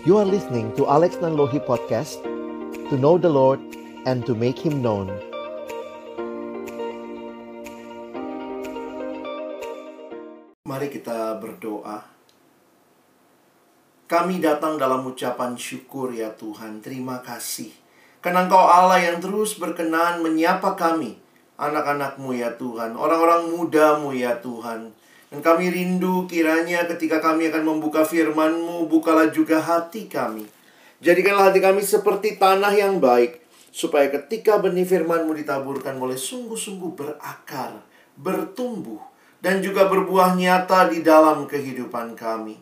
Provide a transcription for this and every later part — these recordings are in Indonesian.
You are listening to Alex Nanlohi Podcast To know the Lord and to make Him known. Mari kita berdoa. Kami datang dalam ucapan syukur ya Tuhan. Terima kasih. Karena Engkau Allah yang terus berkenan menyapa kami Anak-anakmu ya Tuhan. Orang-orang mudamu ya Tuhan dan kami rindu kiranya ketika kami akan membuka firman-Mu, bukalah juga hati kami. Jadikanlah hati kami seperti tanah yang baik, supaya ketika benih firman-Mu ditaburkan boleh sungguh-sungguh berakar, bertumbuh, dan juga berbuah nyata di dalam kehidupan kami.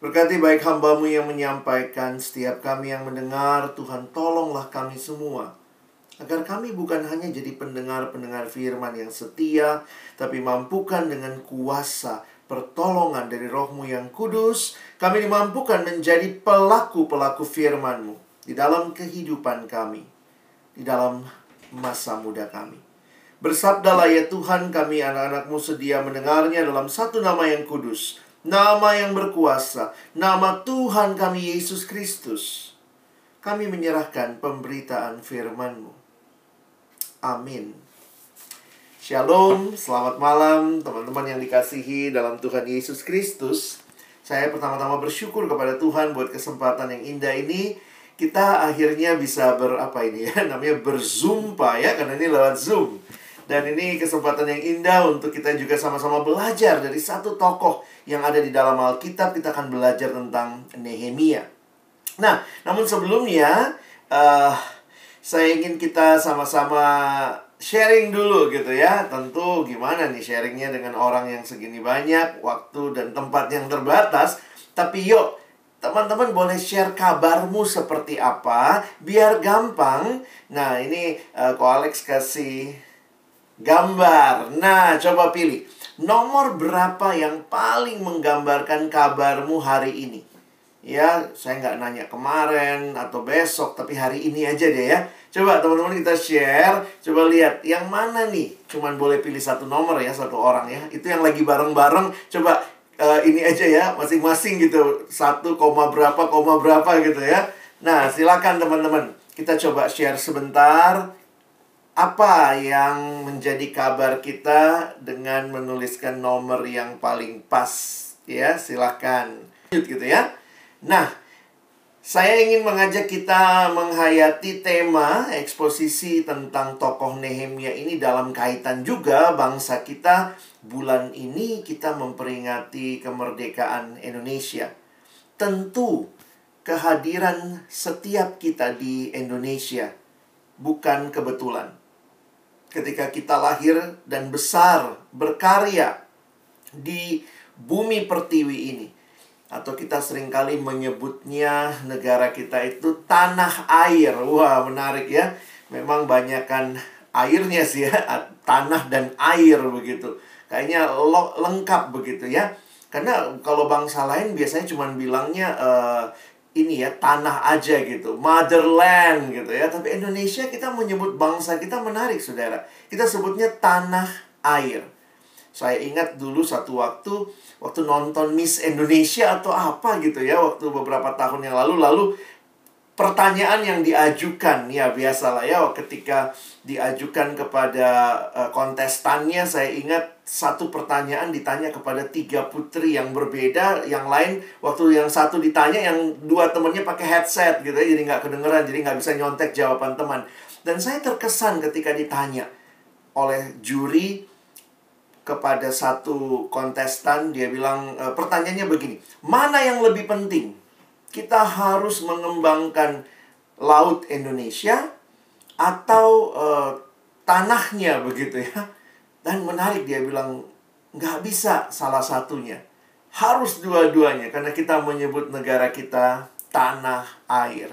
Berkati baik hambamu yang menyampaikan, setiap kami yang mendengar, Tuhan tolonglah kami semua agar kami bukan hanya jadi pendengar-pendengar firman yang setia, tapi mampukan dengan kuasa pertolongan dari rohmu yang kudus, kami dimampukan menjadi pelaku-pelaku firmanmu di dalam kehidupan kami, di dalam masa muda kami. Bersabdalah ya Tuhan kami anak-anakmu sedia mendengarnya dalam satu nama yang kudus, nama yang berkuasa, nama Tuhan kami Yesus Kristus. Kami menyerahkan pemberitaan firman-Mu. Amin. Shalom, selamat malam teman-teman yang dikasihi dalam Tuhan Yesus Kristus. Saya pertama-tama bersyukur kepada Tuhan buat kesempatan yang indah ini. Kita akhirnya bisa ber apa ini ya, namanya berzumpa ya, karena ini lewat Zoom. Dan ini kesempatan yang indah untuk kita juga sama-sama belajar dari satu tokoh yang ada di dalam Alkitab. Kita akan belajar tentang Nehemia. Nah, namun sebelumnya, uh, saya ingin kita sama-sama sharing dulu gitu ya. Tentu gimana nih sharingnya dengan orang yang segini banyak, waktu dan tempat yang terbatas. Tapi yuk, teman-teman boleh share kabarmu seperti apa, biar gampang. Nah, ini uh, Ko Alex kasih gambar. Nah, coba pilih. Nomor berapa yang paling menggambarkan kabarmu hari ini? Ya, saya nggak nanya kemarin atau besok, tapi hari ini aja deh ya. Coba teman-teman kita share, coba lihat yang mana nih. Cuman boleh pilih satu nomor ya, satu orang ya. Itu yang lagi bareng-bareng. Coba uh, ini aja ya, masing-masing gitu. Satu koma berapa, koma berapa gitu ya. Nah, silakan teman-teman. Kita coba share sebentar. Apa yang menjadi kabar kita dengan menuliskan nomor yang paling pas? Ya, silakan. Gitu ya. Nah, saya ingin mengajak kita menghayati tema eksposisi tentang tokoh Nehemia ini dalam kaitan juga bangsa kita. Bulan ini kita memperingati kemerdekaan Indonesia. Tentu kehadiran setiap kita di Indonesia bukan kebetulan. Ketika kita lahir dan besar, berkarya di bumi pertiwi ini, atau kita sering kali menyebutnya negara kita itu tanah air. Wah, menarik ya. Memang banyakkan airnya sih ya, tanah dan air begitu. Kayaknya lo, lengkap begitu ya. Karena kalau bangsa lain biasanya cuma bilangnya uh, ini ya tanah aja gitu, motherland gitu ya. Tapi Indonesia kita menyebut bangsa kita menarik saudara. Kita sebutnya tanah air. Saya ingat dulu satu waktu waktu nonton Miss Indonesia atau apa gitu ya waktu beberapa tahun yang lalu lalu pertanyaan yang diajukan ya biasalah ya ketika diajukan kepada uh, kontestannya saya ingat satu pertanyaan ditanya kepada tiga putri yang berbeda yang lain waktu yang satu ditanya yang dua temennya pakai headset gitu ya jadi nggak kedengeran jadi nggak bisa nyontek jawaban teman. Dan saya terkesan ketika ditanya oleh juri kepada satu kontestan dia bilang e, pertanyaannya begini mana yang lebih penting? Kita harus mengembangkan laut Indonesia atau e, tanahnya begitu ya. Dan menarik dia bilang nggak bisa salah satunya. Harus dua-duanya karena kita menyebut negara kita tanah air.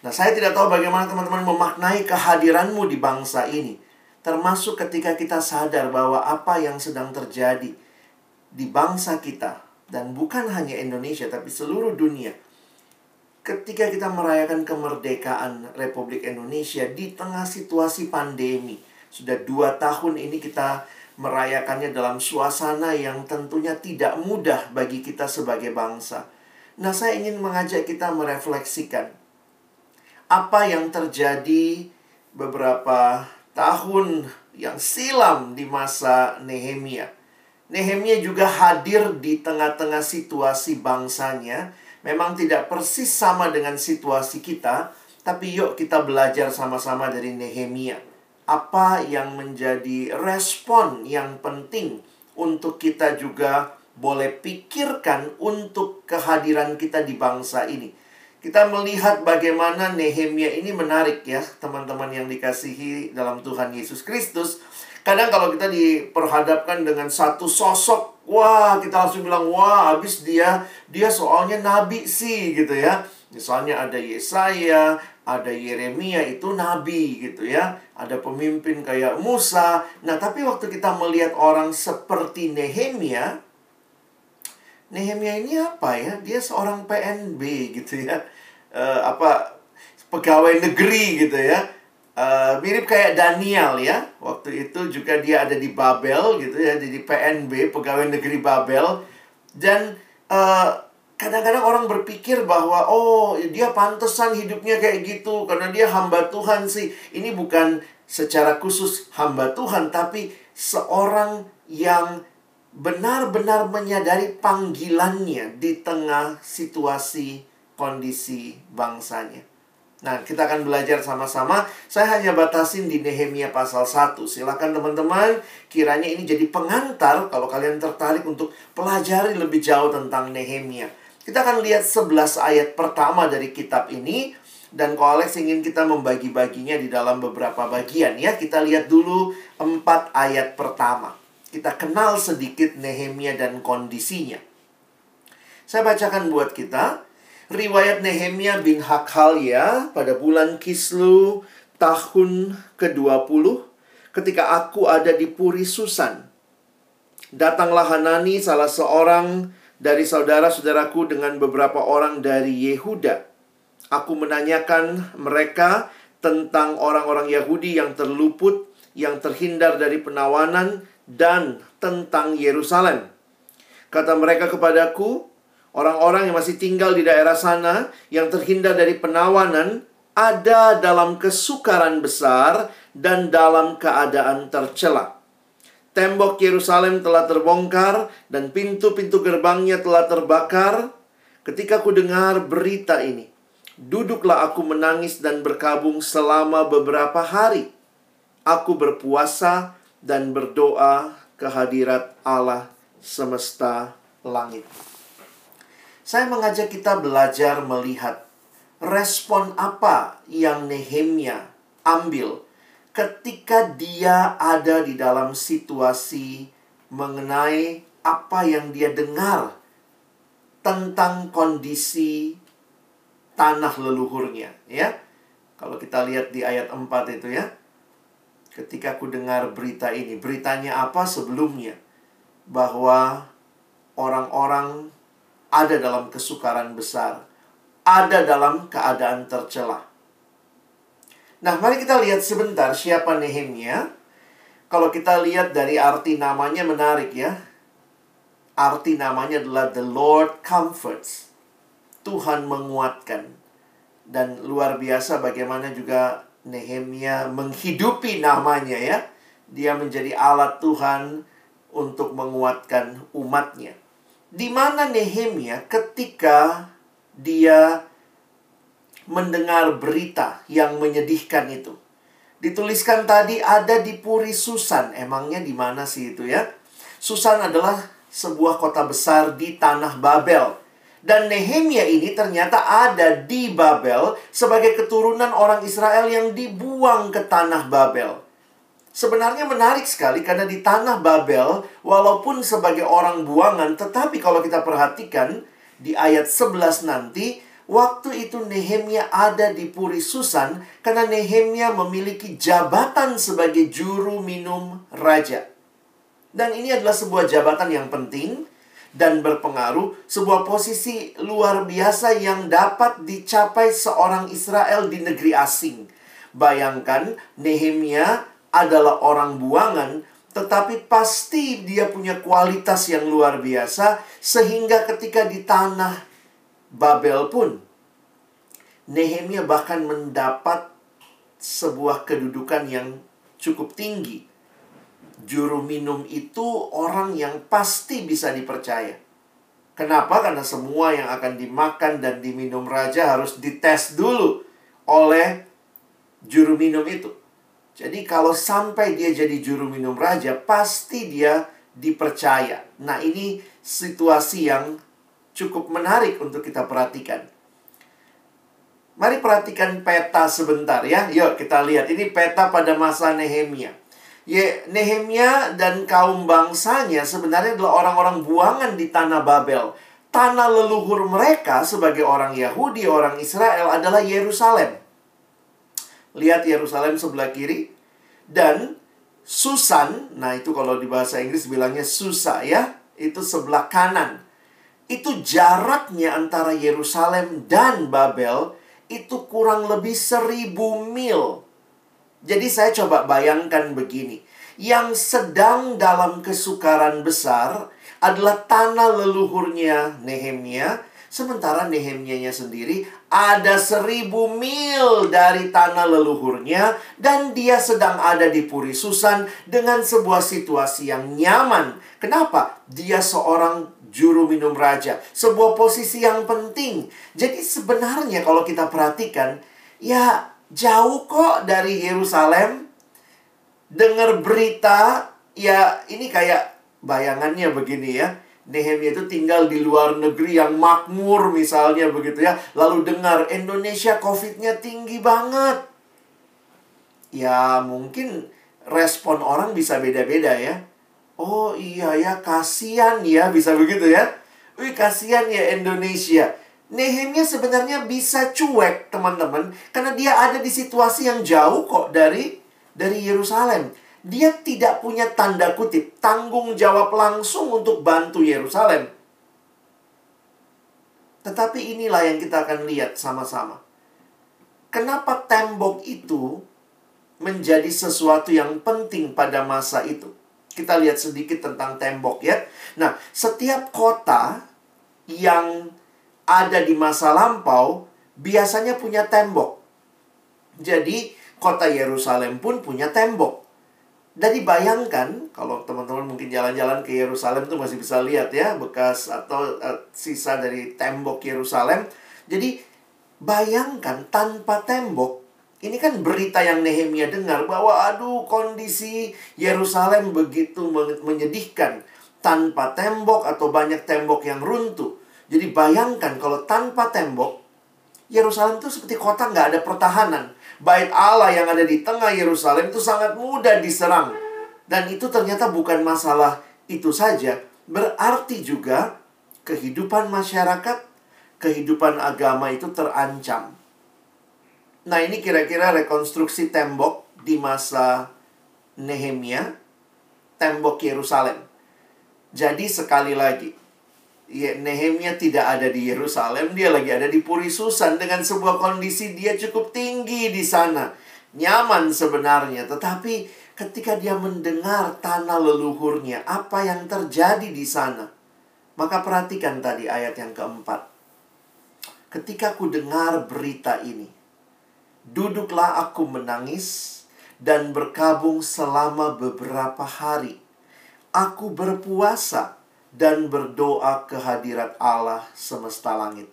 Nah saya tidak tahu bagaimana teman-teman memaknai kehadiranmu di bangsa ini Termasuk ketika kita sadar bahwa apa yang sedang terjadi di bangsa kita dan bukan hanya Indonesia tapi seluruh dunia. Ketika kita merayakan kemerdekaan Republik Indonesia di tengah situasi pandemi, sudah dua tahun ini kita merayakannya dalam suasana yang tentunya tidak mudah bagi kita sebagai bangsa. Nah, saya ingin mengajak kita merefleksikan apa yang terjadi beberapa tahun yang silam di masa Nehemia. Nehemia juga hadir di tengah-tengah situasi bangsanya. Memang tidak persis sama dengan situasi kita, tapi yuk kita belajar sama-sama dari Nehemia. Apa yang menjadi respon yang penting untuk kita juga boleh pikirkan untuk kehadiran kita di bangsa ini. Kita melihat bagaimana Nehemia ini menarik ya, teman-teman yang dikasihi dalam Tuhan Yesus Kristus. Kadang kalau kita diperhadapkan dengan satu sosok, wah kita langsung bilang, wah habis dia, dia soalnya nabi sih gitu ya. Misalnya ada Yesaya, ada Yeremia itu nabi gitu ya. Ada pemimpin kayak Musa. Nah, tapi waktu kita melihat orang seperti Nehemia, Nehemia ini apa ya? Dia seorang PNB gitu ya. Uh, apa pegawai negeri gitu ya. Uh, mirip kayak Daniel ya. Waktu itu juga dia ada di Babel gitu ya, jadi PNB, pegawai negeri Babel. Dan uh, kadang-kadang orang berpikir bahwa oh dia pantesan hidupnya kayak gitu karena dia hamba Tuhan sih. Ini bukan secara khusus hamba Tuhan tapi seorang yang benar-benar menyadari panggilannya di tengah situasi kondisi bangsanya. Nah, kita akan belajar sama-sama. Saya hanya batasin di Nehemia pasal 1. Silakan teman-teman, kiranya ini jadi pengantar kalau kalian tertarik untuk pelajari lebih jauh tentang Nehemia. Kita akan lihat 11 ayat pertama dari kitab ini dan Alex ingin kita membagi-baginya di dalam beberapa bagian ya. Kita lihat dulu 4 ayat pertama kita kenal sedikit Nehemia dan kondisinya. Saya bacakan buat kita riwayat Nehemia bin Hakhalia pada bulan Kislu tahun ke-20 ketika aku ada di Puri Susan. Datanglah Hanani salah seorang dari saudara-saudaraku dengan beberapa orang dari Yehuda. Aku menanyakan mereka tentang orang-orang Yahudi yang terluput, yang terhindar dari penawanan, dan tentang Yerusalem. Kata mereka kepadaku, orang-orang yang masih tinggal di daerah sana yang terhindar dari penawanan ada dalam kesukaran besar dan dalam keadaan tercela. Tembok Yerusalem telah terbongkar dan pintu-pintu gerbangnya telah terbakar. Ketika ku dengar berita ini, duduklah aku menangis dan berkabung selama beberapa hari. Aku berpuasa dan berdoa kehadirat Allah semesta langit. Saya mengajak kita belajar melihat respon apa yang Nehemia ambil ketika dia ada di dalam situasi mengenai apa yang dia dengar tentang kondisi tanah leluhurnya ya. Kalau kita lihat di ayat 4 itu ya ketika aku dengar berita ini. Beritanya apa sebelumnya? Bahwa orang-orang ada dalam kesukaran besar, ada dalam keadaan tercela. Nah, mari kita lihat sebentar siapa Nehemia. Kalau kita lihat dari arti namanya menarik ya. Arti namanya adalah The Lord Comforts. Tuhan menguatkan. Dan luar biasa bagaimana juga Nehemia menghidupi namanya ya. Dia menjadi alat Tuhan untuk menguatkan umatnya. Di mana Nehemia ketika dia mendengar berita yang menyedihkan itu. Dituliskan tadi ada di Puri Susan. Emangnya di mana sih itu ya? Susan adalah sebuah kota besar di tanah Babel dan Nehemia ini ternyata ada di Babel sebagai keturunan orang Israel yang dibuang ke tanah Babel. Sebenarnya menarik sekali karena di tanah Babel, walaupun sebagai orang buangan, tetapi kalau kita perhatikan di ayat 11 nanti, waktu itu Nehemia ada di Puri Susan karena Nehemia memiliki jabatan sebagai juru minum raja. Dan ini adalah sebuah jabatan yang penting dan berpengaruh, sebuah posisi luar biasa yang dapat dicapai seorang Israel di negeri asing. Bayangkan, Nehemia adalah orang buangan, tetapi pasti dia punya kualitas yang luar biasa, sehingga ketika di tanah Babel pun Nehemia bahkan mendapat sebuah kedudukan yang cukup tinggi. Juru minum itu orang yang pasti bisa dipercaya. Kenapa? Karena semua yang akan dimakan dan diminum raja harus dites dulu oleh juru minum itu. Jadi kalau sampai dia jadi juru minum raja, pasti dia dipercaya. Nah, ini situasi yang cukup menarik untuk kita perhatikan. Mari perhatikan peta sebentar ya. Yuk kita lihat. Ini peta pada masa Nehemia. Ya, Nehemia dan kaum bangsanya sebenarnya adalah orang-orang buangan di tanah Babel. Tanah leluhur mereka sebagai orang Yahudi, orang Israel adalah Yerusalem. Lihat Yerusalem sebelah kiri. Dan Susan, nah itu kalau di bahasa Inggris bilangnya Susa ya, itu sebelah kanan. Itu jaraknya antara Yerusalem dan Babel itu kurang lebih seribu mil. Jadi saya coba bayangkan begini. Yang sedang dalam kesukaran besar adalah tanah leluhurnya Nehemia. Sementara Nehemia sendiri ada seribu mil dari tanah leluhurnya dan dia sedang ada di Puri Susan dengan sebuah situasi yang nyaman. Kenapa? Dia seorang juru minum raja. Sebuah posisi yang penting. Jadi sebenarnya kalau kita perhatikan, ya jauh kok dari Yerusalem. Dengar berita, ya ini kayak bayangannya begini ya. Nehemia itu tinggal di luar negeri yang makmur misalnya begitu ya. Lalu dengar Indonesia COVID-nya tinggi banget. Ya mungkin respon orang bisa beda-beda ya. Oh iya ya, kasihan ya, bisa begitu ya. Wih, kasihan ya Indonesia. Nehemia sebenarnya bisa cuek, teman-teman, karena dia ada di situasi yang jauh kok dari dari Yerusalem. Dia tidak punya tanda kutip tanggung jawab langsung untuk bantu Yerusalem. Tetapi inilah yang kita akan lihat sama-sama. Kenapa tembok itu menjadi sesuatu yang penting pada masa itu? Kita lihat sedikit tentang tembok ya. Nah, setiap kota yang ada di masa lampau biasanya punya tembok. Jadi, kota Yerusalem pun punya tembok. Jadi bayangkan kalau teman-teman mungkin jalan-jalan ke Yerusalem tuh masih bisa lihat ya bekas atau uh, sisa dari tembok Yerusalem. Jadi bayangkan tanpa tembok ini kan berita yang Nehemia dengar bahwa aduh kondisi Yerusalem begitu menyedihkan tanpa tembok atau banyak tembok yang runtuh. Jadi bayangkan kalau tanpa tembok Yerusalem itu seperti kota nggak ada pertahanan. Bait Allah yang ada di tengah Yerusalem itu sangat mudah diserang. Dan itu ternyata bukan masalah itu saja. Berarti juga kehidupan masyarakat, kehidupan agama itu terancam. Nah, ini kira-kira rekonstruksi tembok di masa Nehemia, tembok Yerusalem. Jadi sekali lagi, Nehemia tidak ada di Yerusalem, dia lagi ada di Puri Susan dengan sebuah kondisi dia cukup tinggi di sana. Nyaman sebenarnya, tetapi ketika dia mendengar tanah leluhurnya, apa yang terjadi di sana? Maka perhatikan tadi ayat yang keempat. Ketika ku dengar berita ini, Duduklah aku menangis dan berkabung selama beberapa hari. Aku berpuasa dan berdoa kehadirat Allah semesta langit.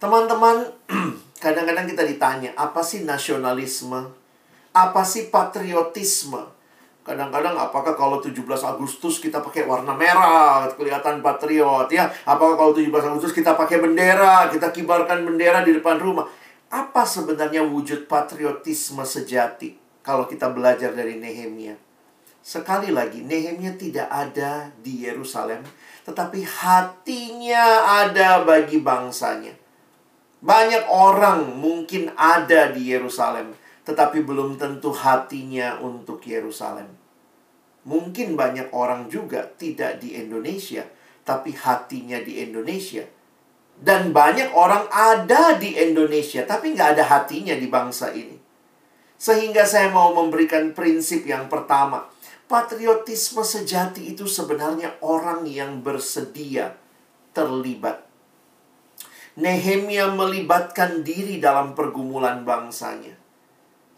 Teman-teman, kadang-kadang kita ditanya, apa sih nasionalisme? Apa sih patriotisme? Kadang-kadang apakah kalau 17 Agustus kita pakai warna merah, kelihatan patriot ya? Apakah kalau 17 Agustus kita pakai bendera, kita kibarkan bendera di depan rumah? Apa sebenarnya wujud patriotisme sejati kalau kita belajar dari Nehemia? Sekali lagi, Nehemia tidak ada di Yerusalem, tetapi hatinya ada bagi bangsanya. Banyak orang mungkin ada di Yerusalem, tetapi belum tentu hatinya untuk Yerusalem. Mungkin banyak orang juga tidak di Indonesia, tapi hatinya di Indonesia dan banyak orang ada di Indonesia, tapi nggak ada hatinya di bangsa ini. Sehingga saya mau memberikan prinsip yang pertama. Patriotisme sejati itu sebenarnya orang yang bersedia terlibat. Nehemia melibatkan diri dalam pergumulan bangsanya.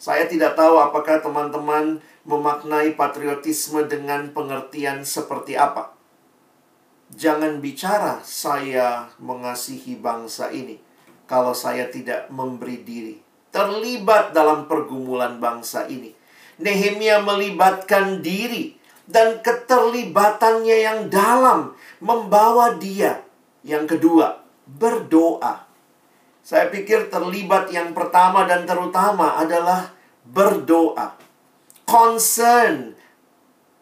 Saya tidak tahu apakah teman-teman memaknai patriotisme dengan pengertian seperti apa. Jangan bicara saya mengasihi bangsa ini kalau saya tidak memberi diri. Terlibat dalam pergumulan bangsa ini. Nehemia melibatkan diri dan keterlibatannya yang dalam membawa dia. Yang kedua, berdoa. Saya pikir terlibat yang pertama dan terutama adalah berdoa. Concern,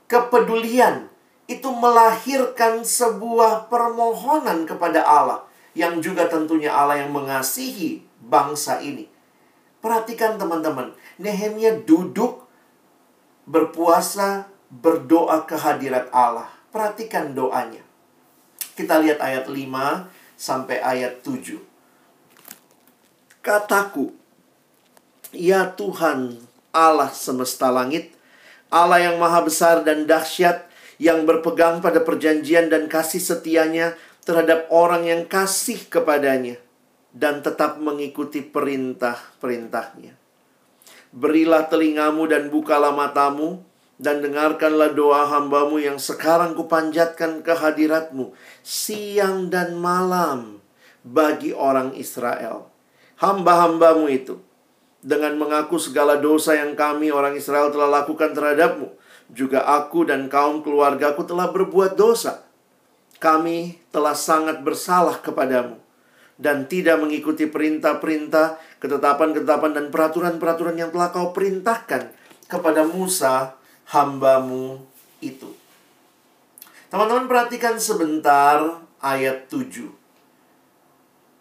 kepedulian, itu melahirkan sebuah permohonan kepada Allah. Yang juga tentunya Allah yang mengasihi bangsa ini. Perhatikan teman-teman, Nehemia duduk berpuasa, berdoa kehadirat Allah. Perhatikan doanya. Kita lihat ayat 5 sampai ayat 7. Kataku, Ya Tuhan Allah semesta langit, Allah yang maha besar dan dahsyat, yang berpegang pada perjanjian dan kasih setianya terhadap orang yang kasih kepadanya, dan tetap mengikuti perintah-perintahnya. Berilah telingamu dan bukalah matamu, dan dengarkanlah doa hambamu yang sekarang kupanjatkan kehadiratmu siang dan malam bagi orang Israel. Hamba-hambamu itu dengan mengaku segala dosa yang kami orang Israel telah lakukan terhadapmu. Juga aku dan kaum keluargaku telah berbuat dosa. Kami telah sangat bersalah kepadamu dan tidak mengikuti perintah-perintah, ketetapan-ketetapan dan peraturan-peraturan yang telah kau perintahkan kepada Musa hambamu itu. Teman-teman perhatikan sebentar ayat 7.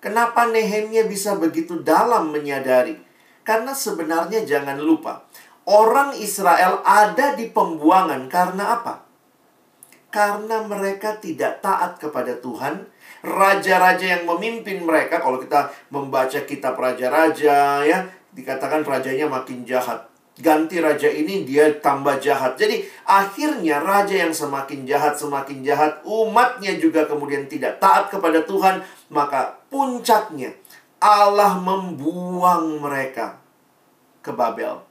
Kenapa Nehemia bisa begitu dalam menyadari? Karena sebenarnya jangan lupa, orang Israel ada di pembuangan karena apa? Karena mereka tidak taat kepada Tuhan. Raja-raja yang memimpin mereka, kalau kita membaca kitab raja-raja ya, dikatakan rajanya makin jahat ganti raja ini dia tambah jahat. Jadi akhirnya raja yang semakin jahat semakin jahat, umatnya juga kemudian tidak taat kepada Tuhan, maka puncaknya Allah membuang mereka ke Babel.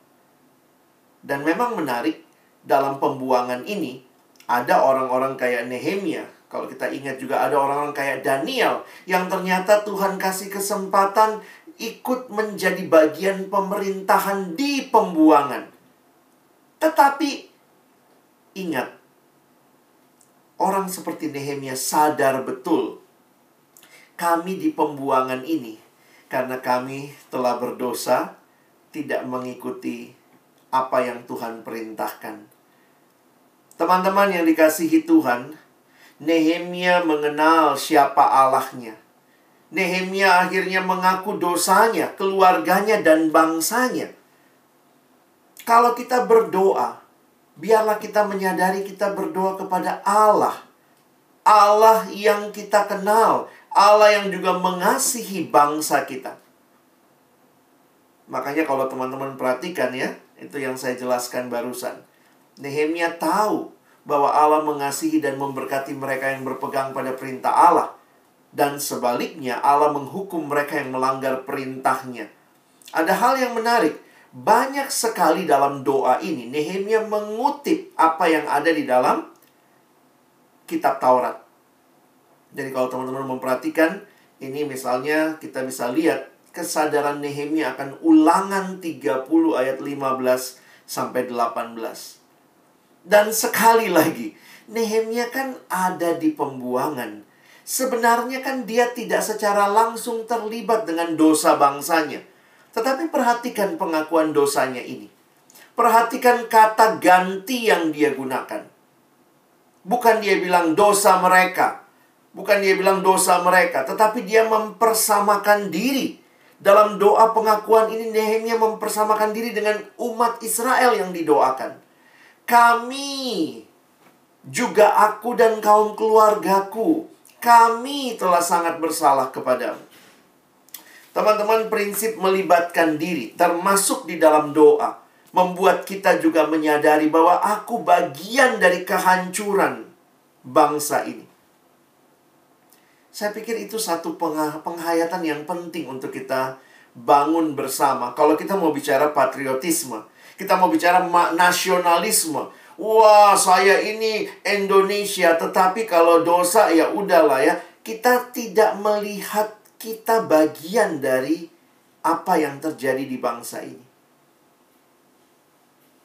Dan memang menarik dalam pembuangan ini ada orang-orang kayak Nehemia. Kalau kita ingat juga ada orang-orang kayak Daniel yang ternyata Tuhan kasih kesempatan ikut menjadi bagian pemerintahan di pembuangan. Tetapi ingat, orang seperti Nehemia sadar betul kami di pembuangan ini karena kami telah berdosa, tidak mengikuti apa yang Tuhan perintahkan. Teman-teman yang dikasihi Tuhan, Nehemia mengenal siapa Allahnya. Nehemia akhirnya mengaku dosanya, keluarganya, dan bangsanya. Kalau kita berdoa, biarlah kita menyadari kita berdoa kepada Allah. Allah yang kita kenal, Allah yang juga mengasihi bangsa kita. Makanya kalau teman-teman perhatikan ya, itu yang saya jelaskan barusan. Nehemia tahu bahwa Allah mengasihi dan memberkati mereka yang berpegang pada perintah Allah dan sebaliknya Allah menghukum mereka yang melanggar perintahnya. Ada hal yang menarik. Banyak sekali dalam doa ini Nehemia mengutip apa yang ada di dalam kitab Taurat. Jadi kalau teman-teman memperhatikan ini misalnya kita bisa lihat kesadaran Nehemia akan ulangan 30 ayat 15 sampai 18. Dan sekali lagi, Nehemia kan ada di pembuangan sebenarnya kan dia tidak secara langsung terlibat dengan dosa bangsanya. Tetapi perhatikan pengakuan dosanya ini. Perhatikan kata ganti yang dia gunakan. Bukan dia bilang dosa mereka. Bukan dia bilang dosa mereka. Tetapi dia mempersamakan diri. Dalam doa pengakuan ini Nehemia mempersamakan diri dengan umat Israel yang didoakan. Kami juga aku dan kaum keluargaku kami telah sangat bersalah kepadamu. Teman-teman, prinsip melibatkan diri, termasuk di dalam doa, membuat kita juga menyadari bahwa aku bagian dari kehancuran bangsa ini. Saya pikir itu satu penghayatan yang penting untuk kita bangun bersama. Kalau kita mau bicara patriotisme, kita mau bicara nasionalisme. Wah, saya ini Indonesia, tetapi kalau dosa ya udahlah ya. Kita tidak melihat kita bagian dari apa yang terjadi di bangsa ini.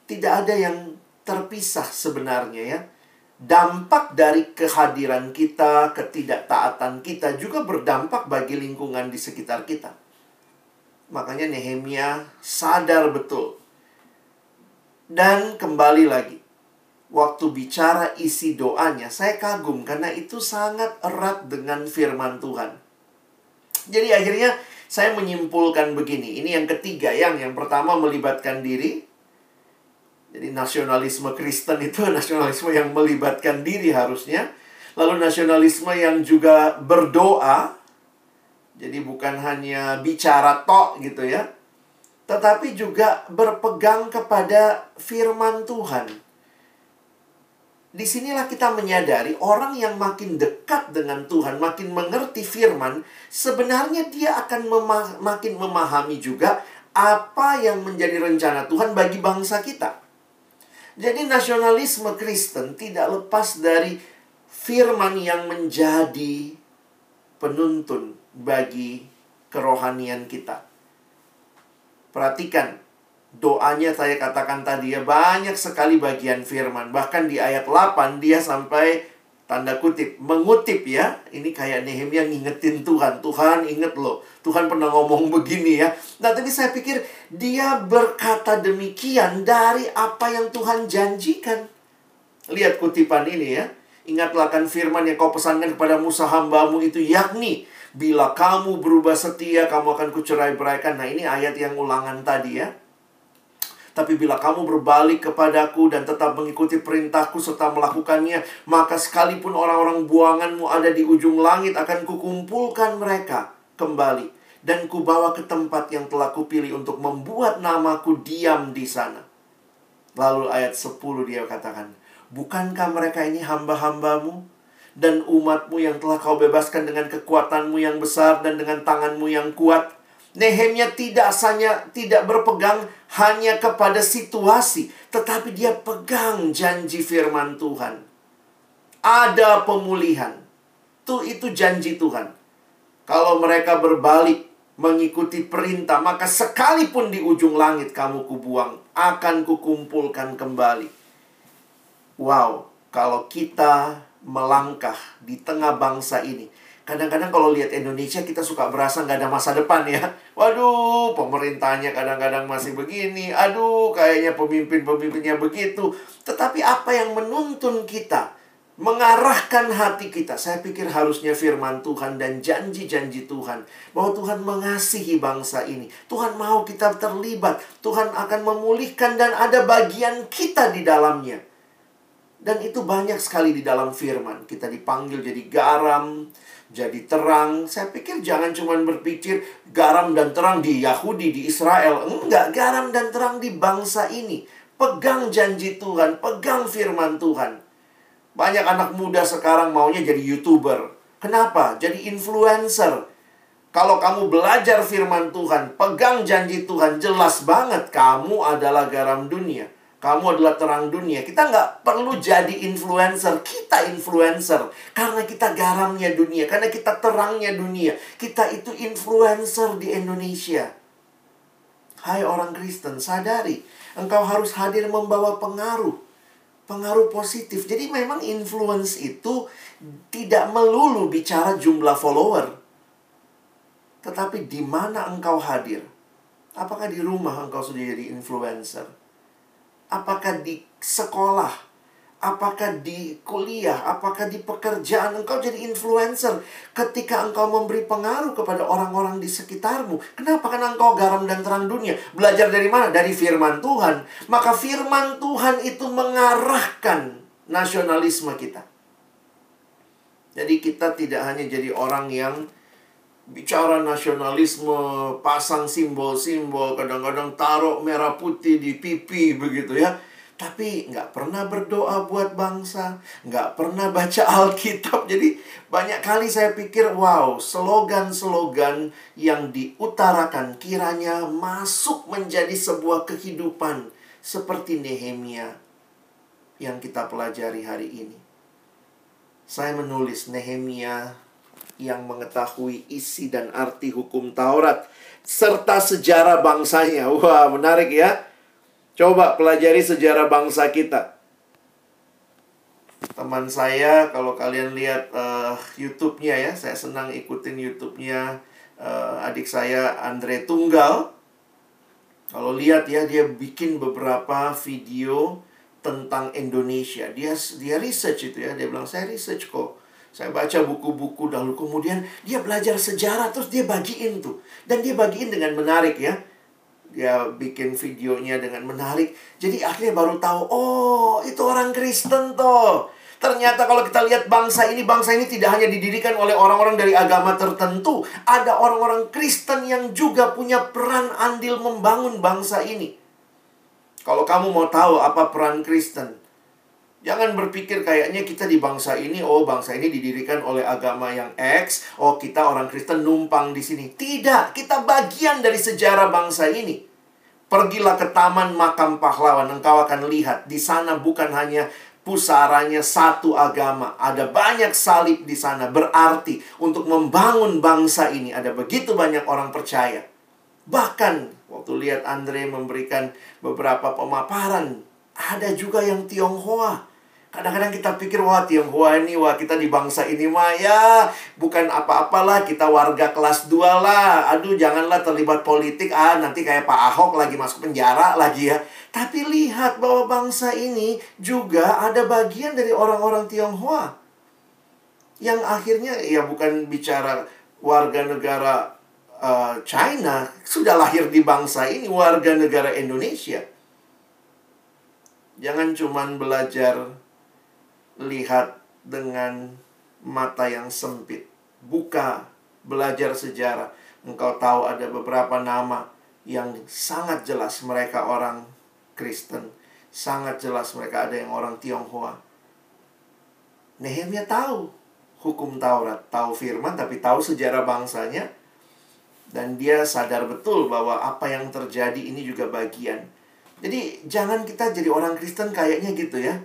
Tidak ada yang terpisah sebenarnya ya. Dampak dari kehadiran kita, ketidaktaatan kita juga berdampak bagi lingkungan di sekitar kita. Makanya Nehemia sadar betul. Dan kembali lagi, waktu bicara isi doanya, saya kagum karena itu sangat erat dengan firman Tuhan. Jadi akhirnya saya menyimpulkan begini. Ini yang ketiga yang yang pertama melibatkan diri, jadi nasionalisme Kristen itu nasionalisme yang melibatkan diri harusnya. Lalu nasionalisme yang juga berdoa. Jadi bukan hanya bicara tok gitu ya. Tetapi juga berpegang kepada firman Tuhan. Di sinilah kita menyadari orang yang makin dekat dengan Tuhan, makin mengerti firman, sebenarnya dia akan mema makin memahami juga apa yang menjadi rencana Tuhan bagi bangsa kita. Jadi nasionalisme Kristen tidak lepas dari firman yang menjadi penuntun bagi kerohanian kita. Perhatikan doanya saya katakan tadi ya banyak sekali bagian firman. Bahkan di ayat 8 dia sampai tanda kutip mengutip ya. Ini kayak Nehemia ngingetin Tuhan. Tuhan inget loh. Tuhan pernah ngomong begini ya. Nah tapi saya pikir dia berkata demikian dari apa yang Tuhan janjikan. Lihat kutipan ini ya. Ingatlah kan firman yang kau pesankan kepada Musa hambamu itu yakni bila kamu berubah setia kamu akan kucerai beraikan nah ini ayat yang ulangan tadi ya. Tapi bila kamu berbalik kepadaku dan tetap mengikuti perintahku serta melakukannya, maka sekalipun orang-orang buanganmu ada di ujung langit akan kukumpulkan mereka kembali dan kubawa ke tempat yang telah kupilih untuk membuat namaku diam di sana. Lalu ayat 10 dia katakan, Bukankah mereka ini hamba-hambamu dan umatmu yang telah kau bebaskan dengan kekuatanmu yang besar dan dengan tanganmu yang kuat? Nehemia tidak hanya tidak berpegang hanya kepada situasi, tetapi dia pegang janji firman Tuhan. Ada pemulihan. Itu itu janji Tuhan. Kalau mereka berbalik mengikuti perintah, maka sekalipun di ujung langit kamu kubuang, akan kukumpulkan kembali. Wow, kalau kita melangkah di tengah bangsa ini, Kadang-kadang kalau lihat Indonesia kita suka berasa nggak ada masa depan ya. Waduh, pemerintahnya kadang-kadang masih begini. Aduh, kayaknya pemimpin-pemimpinnya begitu. Tetapi apa yang menuntun kita? Mengarahkan hati kita. Saya pikir harusnya firman Tuhan dan janji-janji Tuhan. Bahwa Tuhan mengasihi bangsa ini. Tuhan mau kita terlibat. Tuhan akan memulihkan dan ada bagian kita di dalamnya. Dan itu banyak sekali di dalam firman. Kita dipanggil jadi garam, jadi terang. Saya pikir jangan cuma berpikir garam dan terang di Yahudi, di Israel. Enggak, garam dan terang di bangsa ini. Pegang janji Tuhan, pegang firman Tuhan. Banyak anak muda sekarang maunya jadi YouTuber. Kenapa? Jadi influencer. Kalau kamu belajar firman Tuhan, pegang janji Tuhan, jelas banget kamu adalah garam dunia. Kamu adalah terang dunia. Kita nggak perlu jadi influencer. Kita influencer. Karena kita garamnya dunia. Karena kita terangnya dunia. Kita itu influencer di Indonesia. Hai orang Kristen, sadari. Engkau harus hadir membawa pengaruh. Pengaruh positif. Jadi memang influence itu tidak melulu bicara jumlah follower. Tetapi di mana engkau hadir? Apakah di rumah engkau sudah jadi influencer? Apakah di sekolah, apakah di kuliah, apakah di pekerjaan, engkau jadi influencer ketika engkau memberi pengaruh kepada orang-orang di sekitarmu. Kenapa? Karena engkau garam dan terang dunia. Belajar dari mana? Dari firman Tuhan. Maka firman Tuhan itu mengarahkan nasionalisme kita. Jadi kita tidak hanya jadi orang yang bicara nasionalisme, pasang simbol-simbol, kadang-kadang taruh merah putih di pipi begitu ya. tapi nggak pernah berdoa buat bangsa, nggak pernah baca Alkitab. Jadi banyak kali saya pikir, wow, slogan-slogan yang diutarakan kiranya masuk menjadi sebuah kehidupan seperti Nehemia yang kita pelajari hari ini. Saya menulis Nehemia yang mengetahui isi dan arti hukum Taurat serta sejarah bangsanya. Wah, menarik ya. Coba pelajari sejarah bangsa kita. Teman saya, kalau kalian lihat uh, YouTube-nya ya, saya senang ikutin YouTube-nya uh, adik saya Andre Tunggal. Kalau lihat ya, dia bikin beberapa video tentang Indonesia. Dia dia research itu ya, dia bilang saya research kok. Saya baca buku-buku dahulu, kemudian dia belajar sejarah, terus dia bagiin tuh. Dan dia bagiin dengan menarik ya dia bikin videonya dengan menarik. Jadi akhirnya baru tahu, oh itu orang Kristen toh. Ternyata kalau kita lihat bangsa ini, bangsa ini tidak hanya didirikan oleh orang-orang dari agama tertentu. Ada orang-orang Kristen yang juga punya peran andil membangun bangsa ini. Kalau kamu mau tahu apa peran Kristen, jangan berpikir kayaknya kita di bangsa ini, oh bangsa ini didirikan oleh agama yang X, oh kita orang Kristen numpang di sini. Tidak, kita bagian dari sejarah bangsa ini. Pergilah ke taman makam pahlawan, engkau akan lihat di sana bukan hanya pusaranya satu agama, ada banyak salib di sana. Berarti untuk membangun bangsa ini ada begitu banyak orang percaya. Bahkan waktu lihat Andre memberikan beberapa pemaparan, ada juga yang Tionghoa. Kadang-kadang kita pikir, wah Tionghoa ini, wah kita di bangsa ini mah ya bukan apa-apalah, kita warga kelas 2 lah. Aduh, janganlah terlibat politik, ah nanti kayak Pak Ahok lagi masuk penjara lagi ya. Tapi lihat bahwa bangsa ini juga ada bagian dari orang-orang Tionghoa. Yang akhirnya ya bukan bicara warga negara uh, China, sudah lahir di bangsa ini, warga negara Indonesia. Jangan cuman belajar lihat dengan mata yang sempit. Buka, belajar sejarah. Engkau tahu ada beberapa nama yang sangat jelas mereka orang Kristen. Sangat jelas mereka ada yang orang Tionghoa. Nehemia tahu hukum Taurat, tahu firman tapi tahu sejarah bangsanya dan dia sadar betul bahwa apa yang terjadi ini juga bagian. Jadi jangan kita jadi orang Kristen kayaknya gitu ya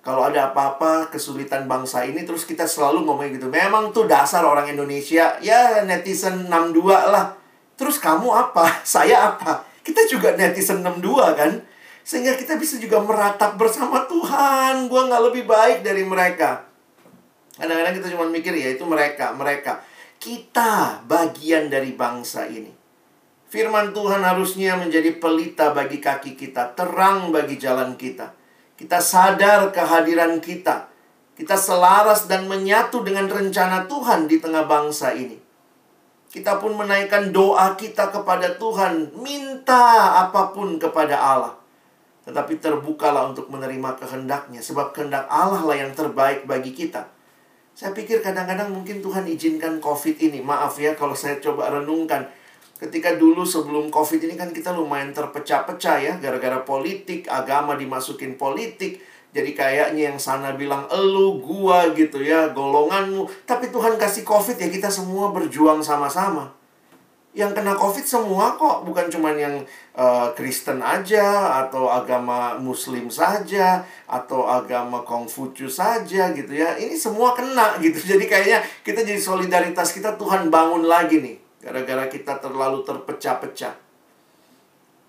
kalau ada apa-apa kesulitan bangsa ini terus kita selalu ngomong gitu. Memang tuh dasar orang Indonesia ya netizen 62 lah. Terus kamu apa? Saya apa? Kita juga netizen 62 kan? Sehingga kita bisa juga meratap bersama Tuhan. Gua nggak lebih baik dari mereka. Kadang-kadang kita cuma mikir ya itu mereka, mereka. Kita bagian dari bangsa ini. Firman Tuhan harusnya menjadi pelita bagi kaki kita, terang bagi jalan kita. Kita sadar kehadiran kita. Kita selaras dan menyatu dengan rencana Tuhan di tengah bangsa ini. Kita pun menaikkan doa kita kepada Tuhan, minta apa pun kepada Allah. Tetapi terbukalah untuk menerima kehendaknya, sebab kehendak Allah lah yang terbaik bagi kita. Saya pikir kadang-kadang mungkin Tuhan izinkan COVID ini. Maaf ya kalau saya coba renungkan Ketika dulu sebelum COVID ini kan kita lumayan terpecah-pecah ya gara-gara politik, agama dimasukin politik. Jadi kayaknya yang sana bilang elu, gua gitu ya, golonganmu. Tapi Tuhan kasih COVID ya kita semua berjuang sama-sama. Yang kena COVID semua kok, bukan cuma yang uh, Kristen aja atau agama Muslim saja atau agama Kongfucu saja gitu ya. Ini semua kena gitu. Jadi kayaknya kita jadi solidaritas kita Tuhan bangun lagi nih Gara-gara kita terlalu terpecah-pecah.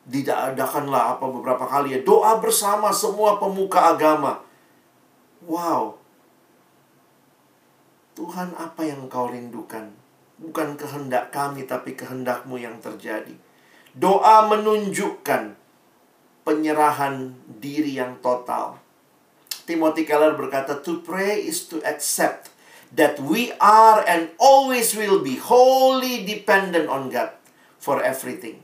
Tidak adakanlah apa beberapa kali ya. Doa bersama semua pemuka agama. Wow. Tuhan apa yang kau rindukan? Bukan kehendak kami tapi kehendakmu yang terjadi. Doa menunjukkan penyerahan diri yang total. Timothy Keller berkata, to pray is to accept that we are and always will be wholly dependent on God for everything.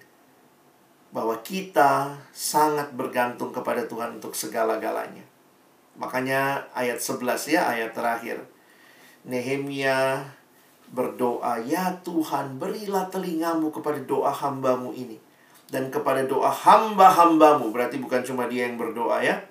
Bahwa kita sangat bergantung kepada Tuhan untuk segala-galanya. Makanya ayat 11 ya, ayat terakhir. Nehemia berdoa, Ya Tuhan, berilah telingamu kepada doa hambamu ini. dan kepada doa hamba-hambamu berarti bukan cuma dia yang berdoa ya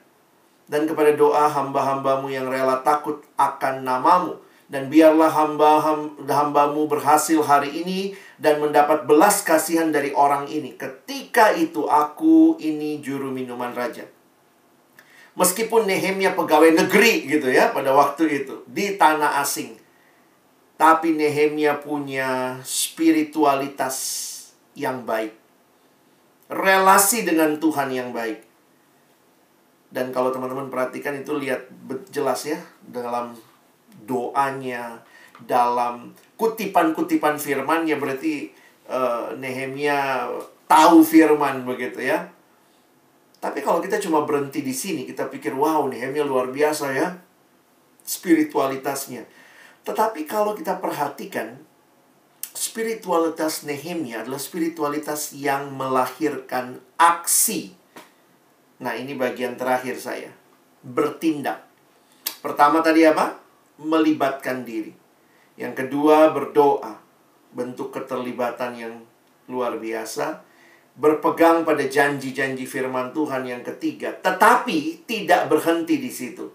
dan kepada doa hamba-hambamu yang rela takut akan namamu dan biarlah hamba hambamu berhasil hari ini dan mendapat belas kasihan dari orang ini. Ketika itu aku ini juru minuman raja. Meskipun Nehemia pegawai negeri gitu ya pada waktu itu di tanah asing. Tapi Nehemia punya spiritualitas yang baik. Relasi dengan Tuhan yang baik. Dan kalau teman-teman perhatikan itu lihat jelas ya dalam doanya, dalam kutipan-kutipan firman ya berarti uh, Nehemia tahu firman begitu ya. Tapi kalau kita cuma berhenti di sini, kita pikir wow Nehemia luar biasa ya spiritualitasnya. Tetapi kalau kita perhatikan spiritualitas Nehemia adalah spiritualitas yang melahirkan aksi. Nah, ini bagian terakhir saya. Bertindak. Pertama tadi apa? Melibatkan diri. Yang kedua, berdoa. Bentuk keterlibatan yang luar biasa. Berpegang pada janji-janji firman Tuhan yang ketiga. Tetapi tidak berhenti di situ.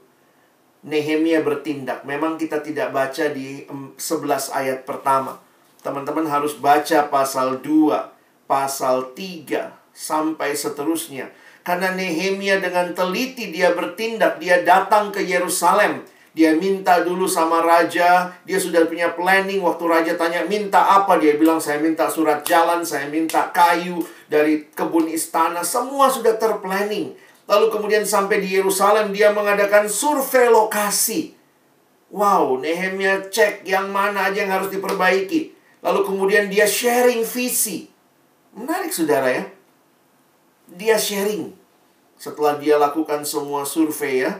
Nehemia bertindak. Memang kita tidak baca di 11 ayat pertama Teman-teman harus baca pasal 2, pasal 3, sampai seterusnya. Karena Nehemia dengan teliti dia bertindak, dia datang ke Yerusalem. Dia minta dulu sama raja, dia sudah punya planning waktu raja tanya minta apa, dia bilang saya minta surat jalan, saya minta kayu dari kebun istana, semua sudah terplanning. Lalu kemudian sampai di Yerusalem dia mengadakan survei lokasi. Wow, Nehemia cek yang mana aja yang harus diperbaiki. Lalu kemudian dia sharing visi. Menarik saudara ya. Dia sharing. Setelah dia lakukan semua survei ya.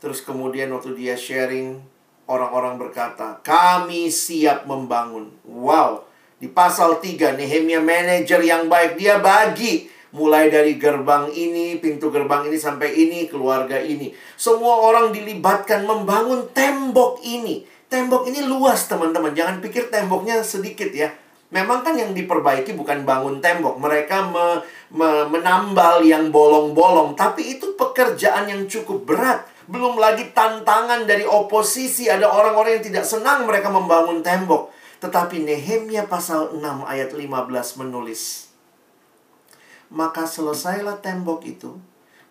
Terus kemudian waktu dia sharing, orang-orang berkata, kami siap membangun. Wow. Di pasal 3, Nehemia manajer yang baik. Dia bagi. Mulai dari gerbang ini, pintu gerbang ini sampai ini, keluarga ini. Semua orang dilibatkan membangun tembok ini. Tembok ini luas teman-teman. Jangan pikir temboknya sedikit ya. Memang kan yang diperbaiki bukan bangun tembok. Mereka me, me, menambal yang bolong-bolong. Tapi itu pekerjaan yang cukup berat. Belum lagi tantangan dari oposisi. Ada orang-orang yang tidak senang mereka membangun tembok. Tetapi Nehemia pasal 6 ayat 15 menulis. Maka selesailah tembok itu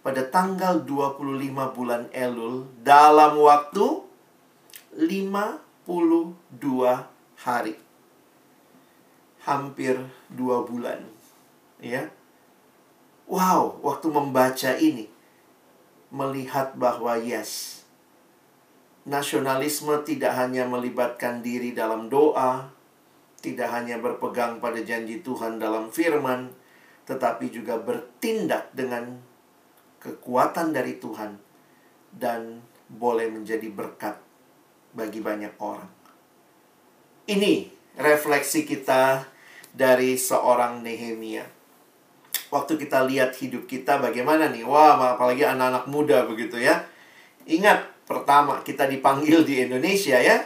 pada tanggal 25 bulan Elul dalam waktu 52 hari. Hampir dua bulan. Ya. Wow, waktu membaca ini. Melihat bahwa yes. Nasionalisme tidak hanya melibatkan diri dalam doa. Tidak hanya berpegang pada janji Tuhan dalam firman. Tetapi juga bertindak dengan kekuatan dari Tuhan. Dan boleh menjadi berkat bagi banyak orang. Ini refleksi kita dari seorang Nehemia. Waktu kita lihat hidup kita bagaimana nih? Wah, apalagi anak-anak muda begitu ya. Ingat, pertama kita dipanggil di Indonesia ya.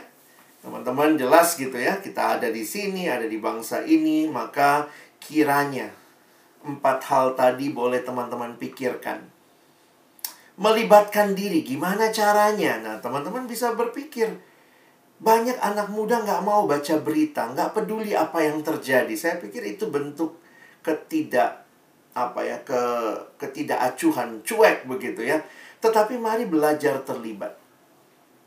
Teman-teman jelas gitu ya, kita ada di sini, ada di bangsa ini, maka kiranya empat hal tadi boleh teman-teman pikirkan melibatkan diri. Gimana caranya? Nah, teman-teman bisa berpikir. Banyak anak muda nggak mau baca berita, nggak peduli apa yang terjadi. Saya pikir itu bentuk ketidak apa ya ke ketidakacuhan, cuek begitu ya. Tetapi mari belajar terlibat.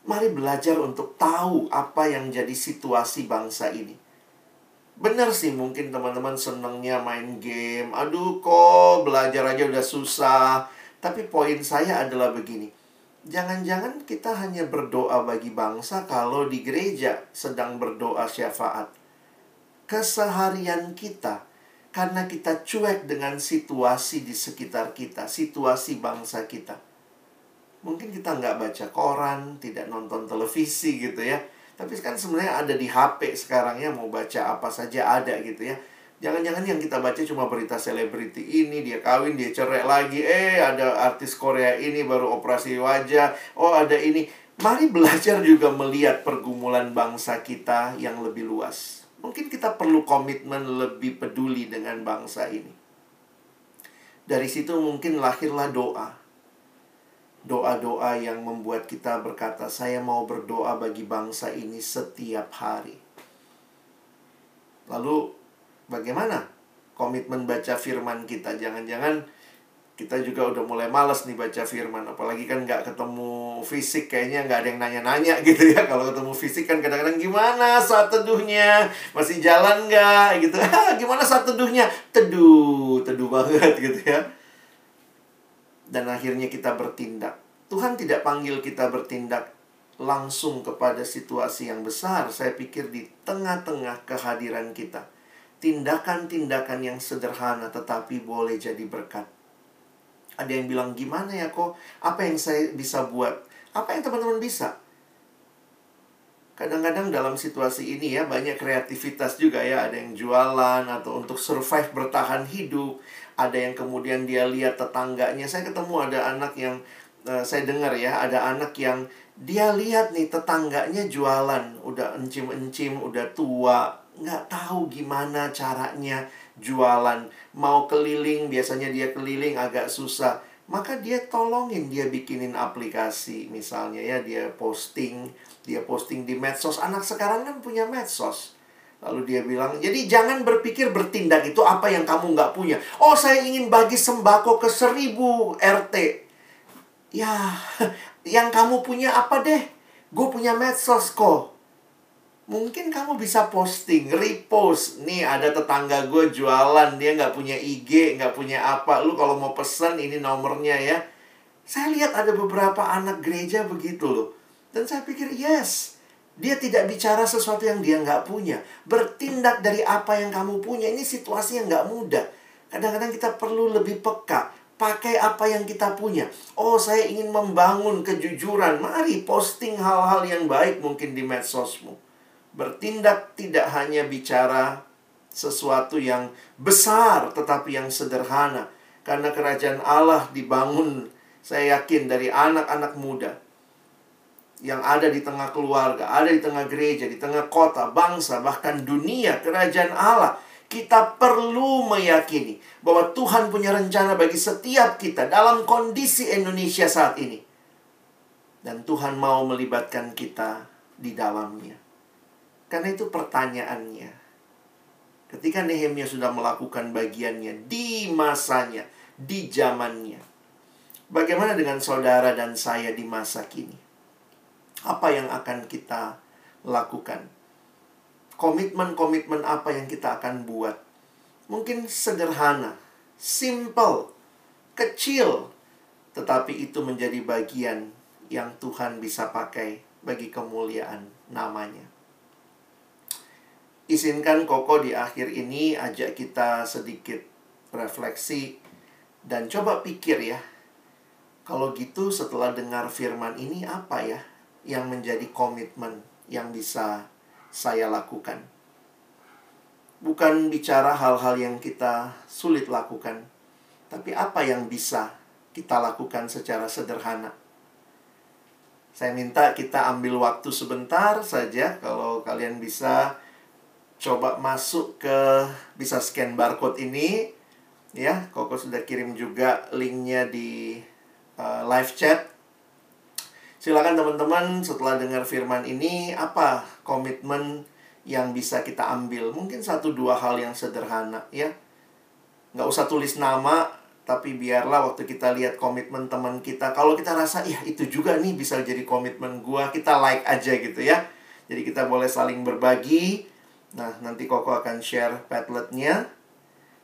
Mari belajar untuk tahu apa yang jadi situasi bangsa ini. Benar sih mungkin teman-teman senengnya main game. Aduh kok belajar aja udah susah tapi poin saya adalah begini. Jangan-jangan kita hanya berdoa bagi bangsa kalau di gereja sedang berdoa syafaat. Keseharian kita, karena kita cuek dengan situasi di sekitar kita, situasi bangsa kita. Mungkin kita nggak baca koran, tidak nonton televisi gitu ya. Tapi kan sebenarnya ada di HP sekarang ya, mau baca apa saja ada gitu ya Jangan-jangan yang kita baca cuma berita selebriti ini, dia kawin, dia cerai lagi. Eh, ada artis Korea ini baru operasi wajah. Oh, ada ini. Mari belajar juga melihat pergumulan bangsa kita yang lebih luas. Mungkin kita perlu komitmen lebih peduli dengan bangsa ini. Dari situ mungkin lahirlah doa. Doa-doa yang membuat kita berkata, "Saya mau berdoa bagi bangsa ini setiap hari." Lalu, bagaimana komitmen baca firman kita? Jangan-jangan kita juga udah mulai males nih baca firman apalagi kan nggak ketemu fisik kayaknya nggak ada yang nanya-nanya gitu ya. Kalau ketemu fisik kan kadang-kadang gimana saat teduhnya? Masih jalan nggak? Gitu. Gimana saat teduhnya? Teduh teduh banget gitu ya. Dan akhirnya kita bertindak. Tuhan tidak panggil kita bertindak langsung kepada situasi yang besar. Saya pikir di tengah-tengah kehadiran kita tindakan-tindakan yang sederhana tetapi boleh jadi berkat ada yang bilang gimana ya kok? Apa yang saya bisa buat? Apa yang teman-teman bisa? Kadang-kadang dalam situasi ini ya banyak kreativitas juga ya. Ada yang jualan atau untuk survive bertahan hidup. Ada yang kemudian dia lihat tetangganya. Saya ketemu ada anak yang uh, saya dengar ya, ada anak yang dia lihat nih tetangganya jualan, udah encim-encim, udah tua, nggak tahu gimana caranya jualan, mau keliling, biasanya dia keliling agak susah. Maka dia tolongin, dia bikinin aplikasi misalnya ya, dia posting, dia posting di medsos. Anak sekarang kan punya medsos. Lalu dia bilang, jadi jangan berpikir bertindak itu apa yang kamu nggak punya. Oh, saya ingin bagi sembako ke seribu RT. Ya, yang kamu punya apa deh? Gue punya medsos kok. Mungkin kamu bisa posting, repost. Nih ada tetangga gue jualan, dia nggak punya IG, nggak punya apa. Lu kalau mau pesan ini nomornya ya. Saya lihat ada beberapa anak gereja begitu loh. Dan saya pikir, yes, dia tidak bicara sesuatu yang dia nggak punya. Bertindak dari apa yang kamu punya. Ini situasi yang nggak mudah. Kadang-kadang kita perlu lebih peka. Pakai apa yang kita punya. Oh, saya ingin membangun kejujuran. Mari posting hal-hal yang baik mungkin di medsosmu bertindak tidak hanya bicara sesuatu yang besar tetapi yang sederhana karena kerajaan Allah dibangun saya yakin dari anak-anak muda yang ada di tengah keluarga, ada di tengah gereja, di tengah kota, bangsa, bahkan dunia, kerajaan Allah. Kita perlu meyakini bahwa Tuhan punya rencana bagi setiap kita dalam kondisi Indonesia saat ini. Dan Tuhan mau melibatkan kita di dalamnya. Karena itu pertanyaannya. Ketika Nehemia sudah melakukan bagiannya di masanya, di zamannya. Bagaimana dengan saudara dan saya di masa kini? Apa yang akan kita lakukan? Komitmen-komitmen apa yang kita akan buat? Mungkin sederhana, simple, kecil, tetapi itu menjadi bagian yang Tuhan bisa pakai bagi kemuliaan namanya. Izinkan Koko di akhir ini ajak kita sedikit refleksi dan coba pikir ya. Kalau gitu setelah dengar firman ini apa ya yang menjadi komitmen yang bisa saya lakukan? Bukan bicara hal-hal yang kita sulit lakukan, tapi apa yang bisa kita lakukan secara sederhana. Saya minta kita ambil waktu sebentar saja kalau kalian bisa coba masuk ke bisa scan barcode ini. Ya Koko sudah kirim juga linknya di uh, live chat. Silakan teman-teman setelah dengar firman ini apa komitmen yang bisa kita ambil? Mungkin satu dua hal yang sederhana ya. Nggak usah tulis nama tapi biarlah waktu kita lihat komitmen teman kita. Kalau kita rasa ya itu juga nih bisa jadi komitmen gua kita like aja gitu ya. Jadi kita boleh saling berbagi Nah, nanti Koko akan share Padletnya.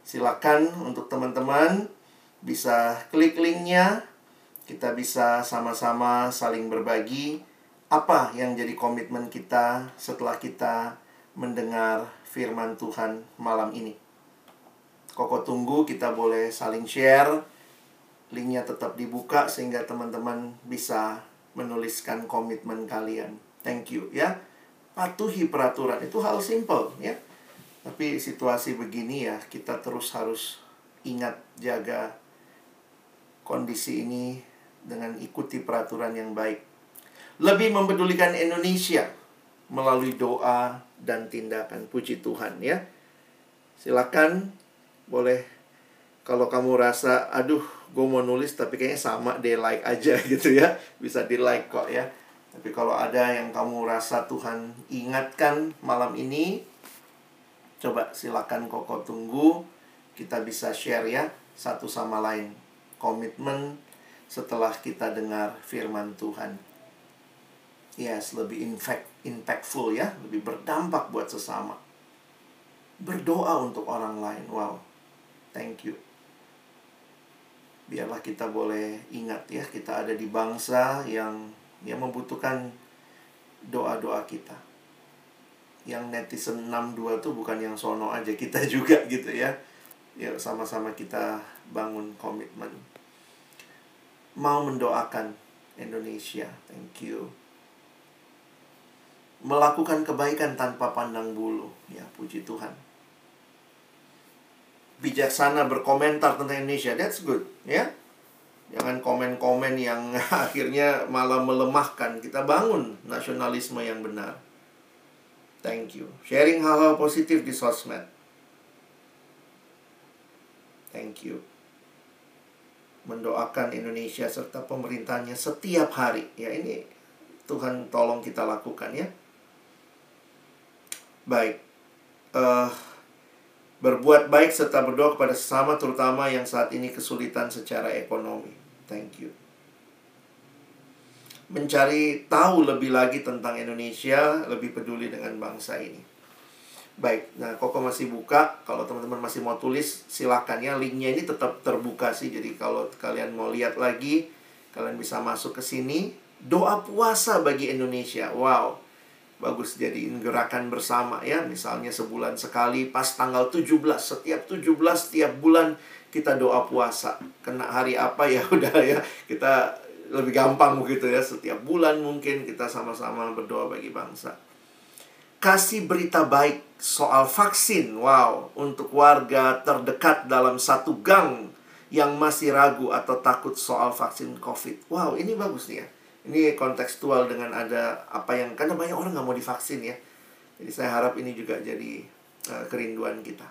Silakan untuk teman-teman bisa klik linknya. Kita bisa sama-sama saling berbagi apa yang jadi komitmen kita setelah kita mendengar firman Tuhan malam ini. Koko tunggu kita boleh saling share. Linknya tetap dibuka sehingga teman-teman bisa menuliskan komitmen kalian. Thank you ya patuhi peraturan. Itu hal simple ya. Tapi situasi begini ya kita terus harus ingat jaga kondisi ini dengan ikuti peraturan yang baik. Lebih mempedulikan Indonesia melalui doa dan tindakan. Puji Tuhan ya. Silakan boleh. Kalau kamu rasa, aduh, gue mau nulis tapi kayaknya sama deh like aja gitu ya. Bisa di like kok ya. Tapi kalau ada yang kamu rasa Tuhan ingatkan malam ini, coba silakan Koko tunggu. Kita bisa share ya satu sama lain. Komitmen setelah kita dengar firman Tuhan. Yes, lebih impact, impactful ya, lebih berdampak buat sesama. Berdoa untuk orang lain. Wow. Thank you biarlah kita boleh ingat ya kita ada di bangsa yang yang membutuhkan doa-doa kita. Yang netizen 62 tuh bukan yang sono aja kita juga gitu ya. Ya sama-sama kita bangun komitmen. Mau mendoakan Indonesia. Thank you. Melakukan kebaikan tanpa pandang bulu. Ya, puji Tuhan bijaksana berkomentar tentang Indonesia. That's good, ya. Jangan komen-komen yang akhirnya malah melemahkan. Kita bangun nasionalisme yang benar. Thank you. Sharing hal-hal positif di sosmed. Thank you. Mendoakan Indonesia serta pemerintahnya setiap hari. Ya ini Tuhan tolong kita lakukan ya. Baik. Uh, Berbuat baik serta berdoa kepada sesama terutama yang saat ini kesulitan secara ekonomi. Thank you. Mencari tahu lebih lagi tentang Indonesia, lebih peduli dengan bangsa ini. Baik, nah Koko masih buka. Kalau teman-teman masih mau tulis, silakan ya. Linknya ini tetap terbuka sih. Jadi kalau kalian mau lihat lagi, kalian bisa masuk ke sini. Doa puasa bagi Indonesia. Wow bagus jadiin gerakan bersama ya misalnya sebulan sekali pas tanggal 17 setiap 17 setiap bulan kita doa puasa. Kena hari apa ya? Udah ya. Kita lebih gampang begitu ya. Setiap bulan mungkin kita sama-sama berdoa bagi bangsa. Kasih berita baik soal vaksin. Wow. Untuk warga terdekat dalam satu gang yang masih ragu atau takut soal vaksin covid. Wow ini bagus nih ya. Ini kontekstual dengan ada apa yang karena banyak orang nggak mau divaksin ya. Jadi saya harap ini juga jadi uh, kerinduan kita.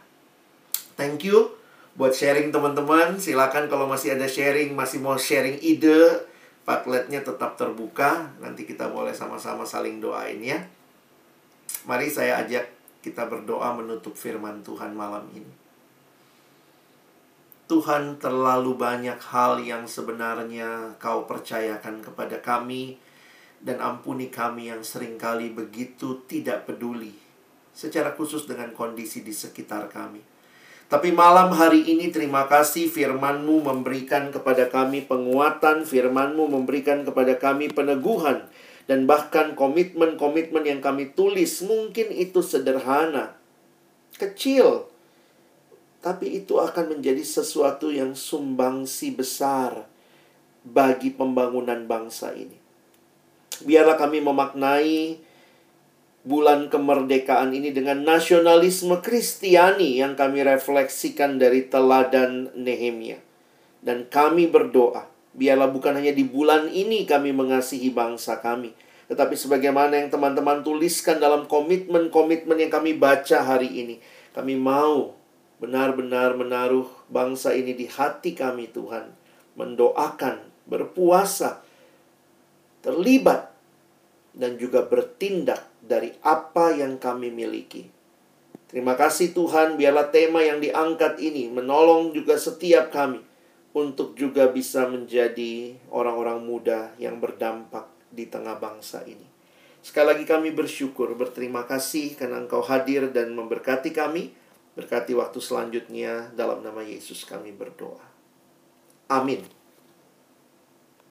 Thank you buat sharing teman-teman. Silakan kalau masih ada sharing, masih mau sharing ide, Padletnya tetap terbuka. Nanti kita boleh sama-sama saling doain ya. Mari saya ajak kita berdoa menutup firman Tuhan malam ini. Tuhan terlalu banyak hal yang sebenarnya kau percayakan kepada kami dan ampuni kami yang sering kali begitu tidak peduli secara khusus dengan kondisi di sekitar kami. Tapi malam hari ini terima kasih firmanmu memberikan kepada kami penguatan, firmanmu memberikan kepada kami peneguhan, dan bahkan komitmen-komitmen yang kami tulis mungkin itu sederhana, kecil, tapi itu akan menjadi sesuatu yang sumbangsi besar bagi pembangunan bangsa ini. Biarlah kami memaknai bulan kemerdekaan ini dengan nasionalisme Kristiani yang kami refleksikan dari teladan Nehemia. Dan kami berdoa, biarlah bukan hanya di bulan ini kami mengasihi bangsa kami, tetapi sebagaimana yang teman-teman tuliskan dalam komitmen-komitmen yang kami baca hari ini, kami mau benar-benar menaruh bangsa ini di hati kami Tuhan. Mendoakan, berpuasa, terlibat, dan juga bertindak dari apa yang kami miliki. Terima kasih Tuhan, biarlah tema yang diangkat ini menolong juga setiap kami untuk juga bisa menjadi orang-orang muda yang berdampak di tengah bangsa ini. Sekali lagi kami bersyukur, berterima kasih karena Engkau hadir dan memberkati kami. Berkati waktu selanjutnya dalam nama Yesus kami berdoa. Amin.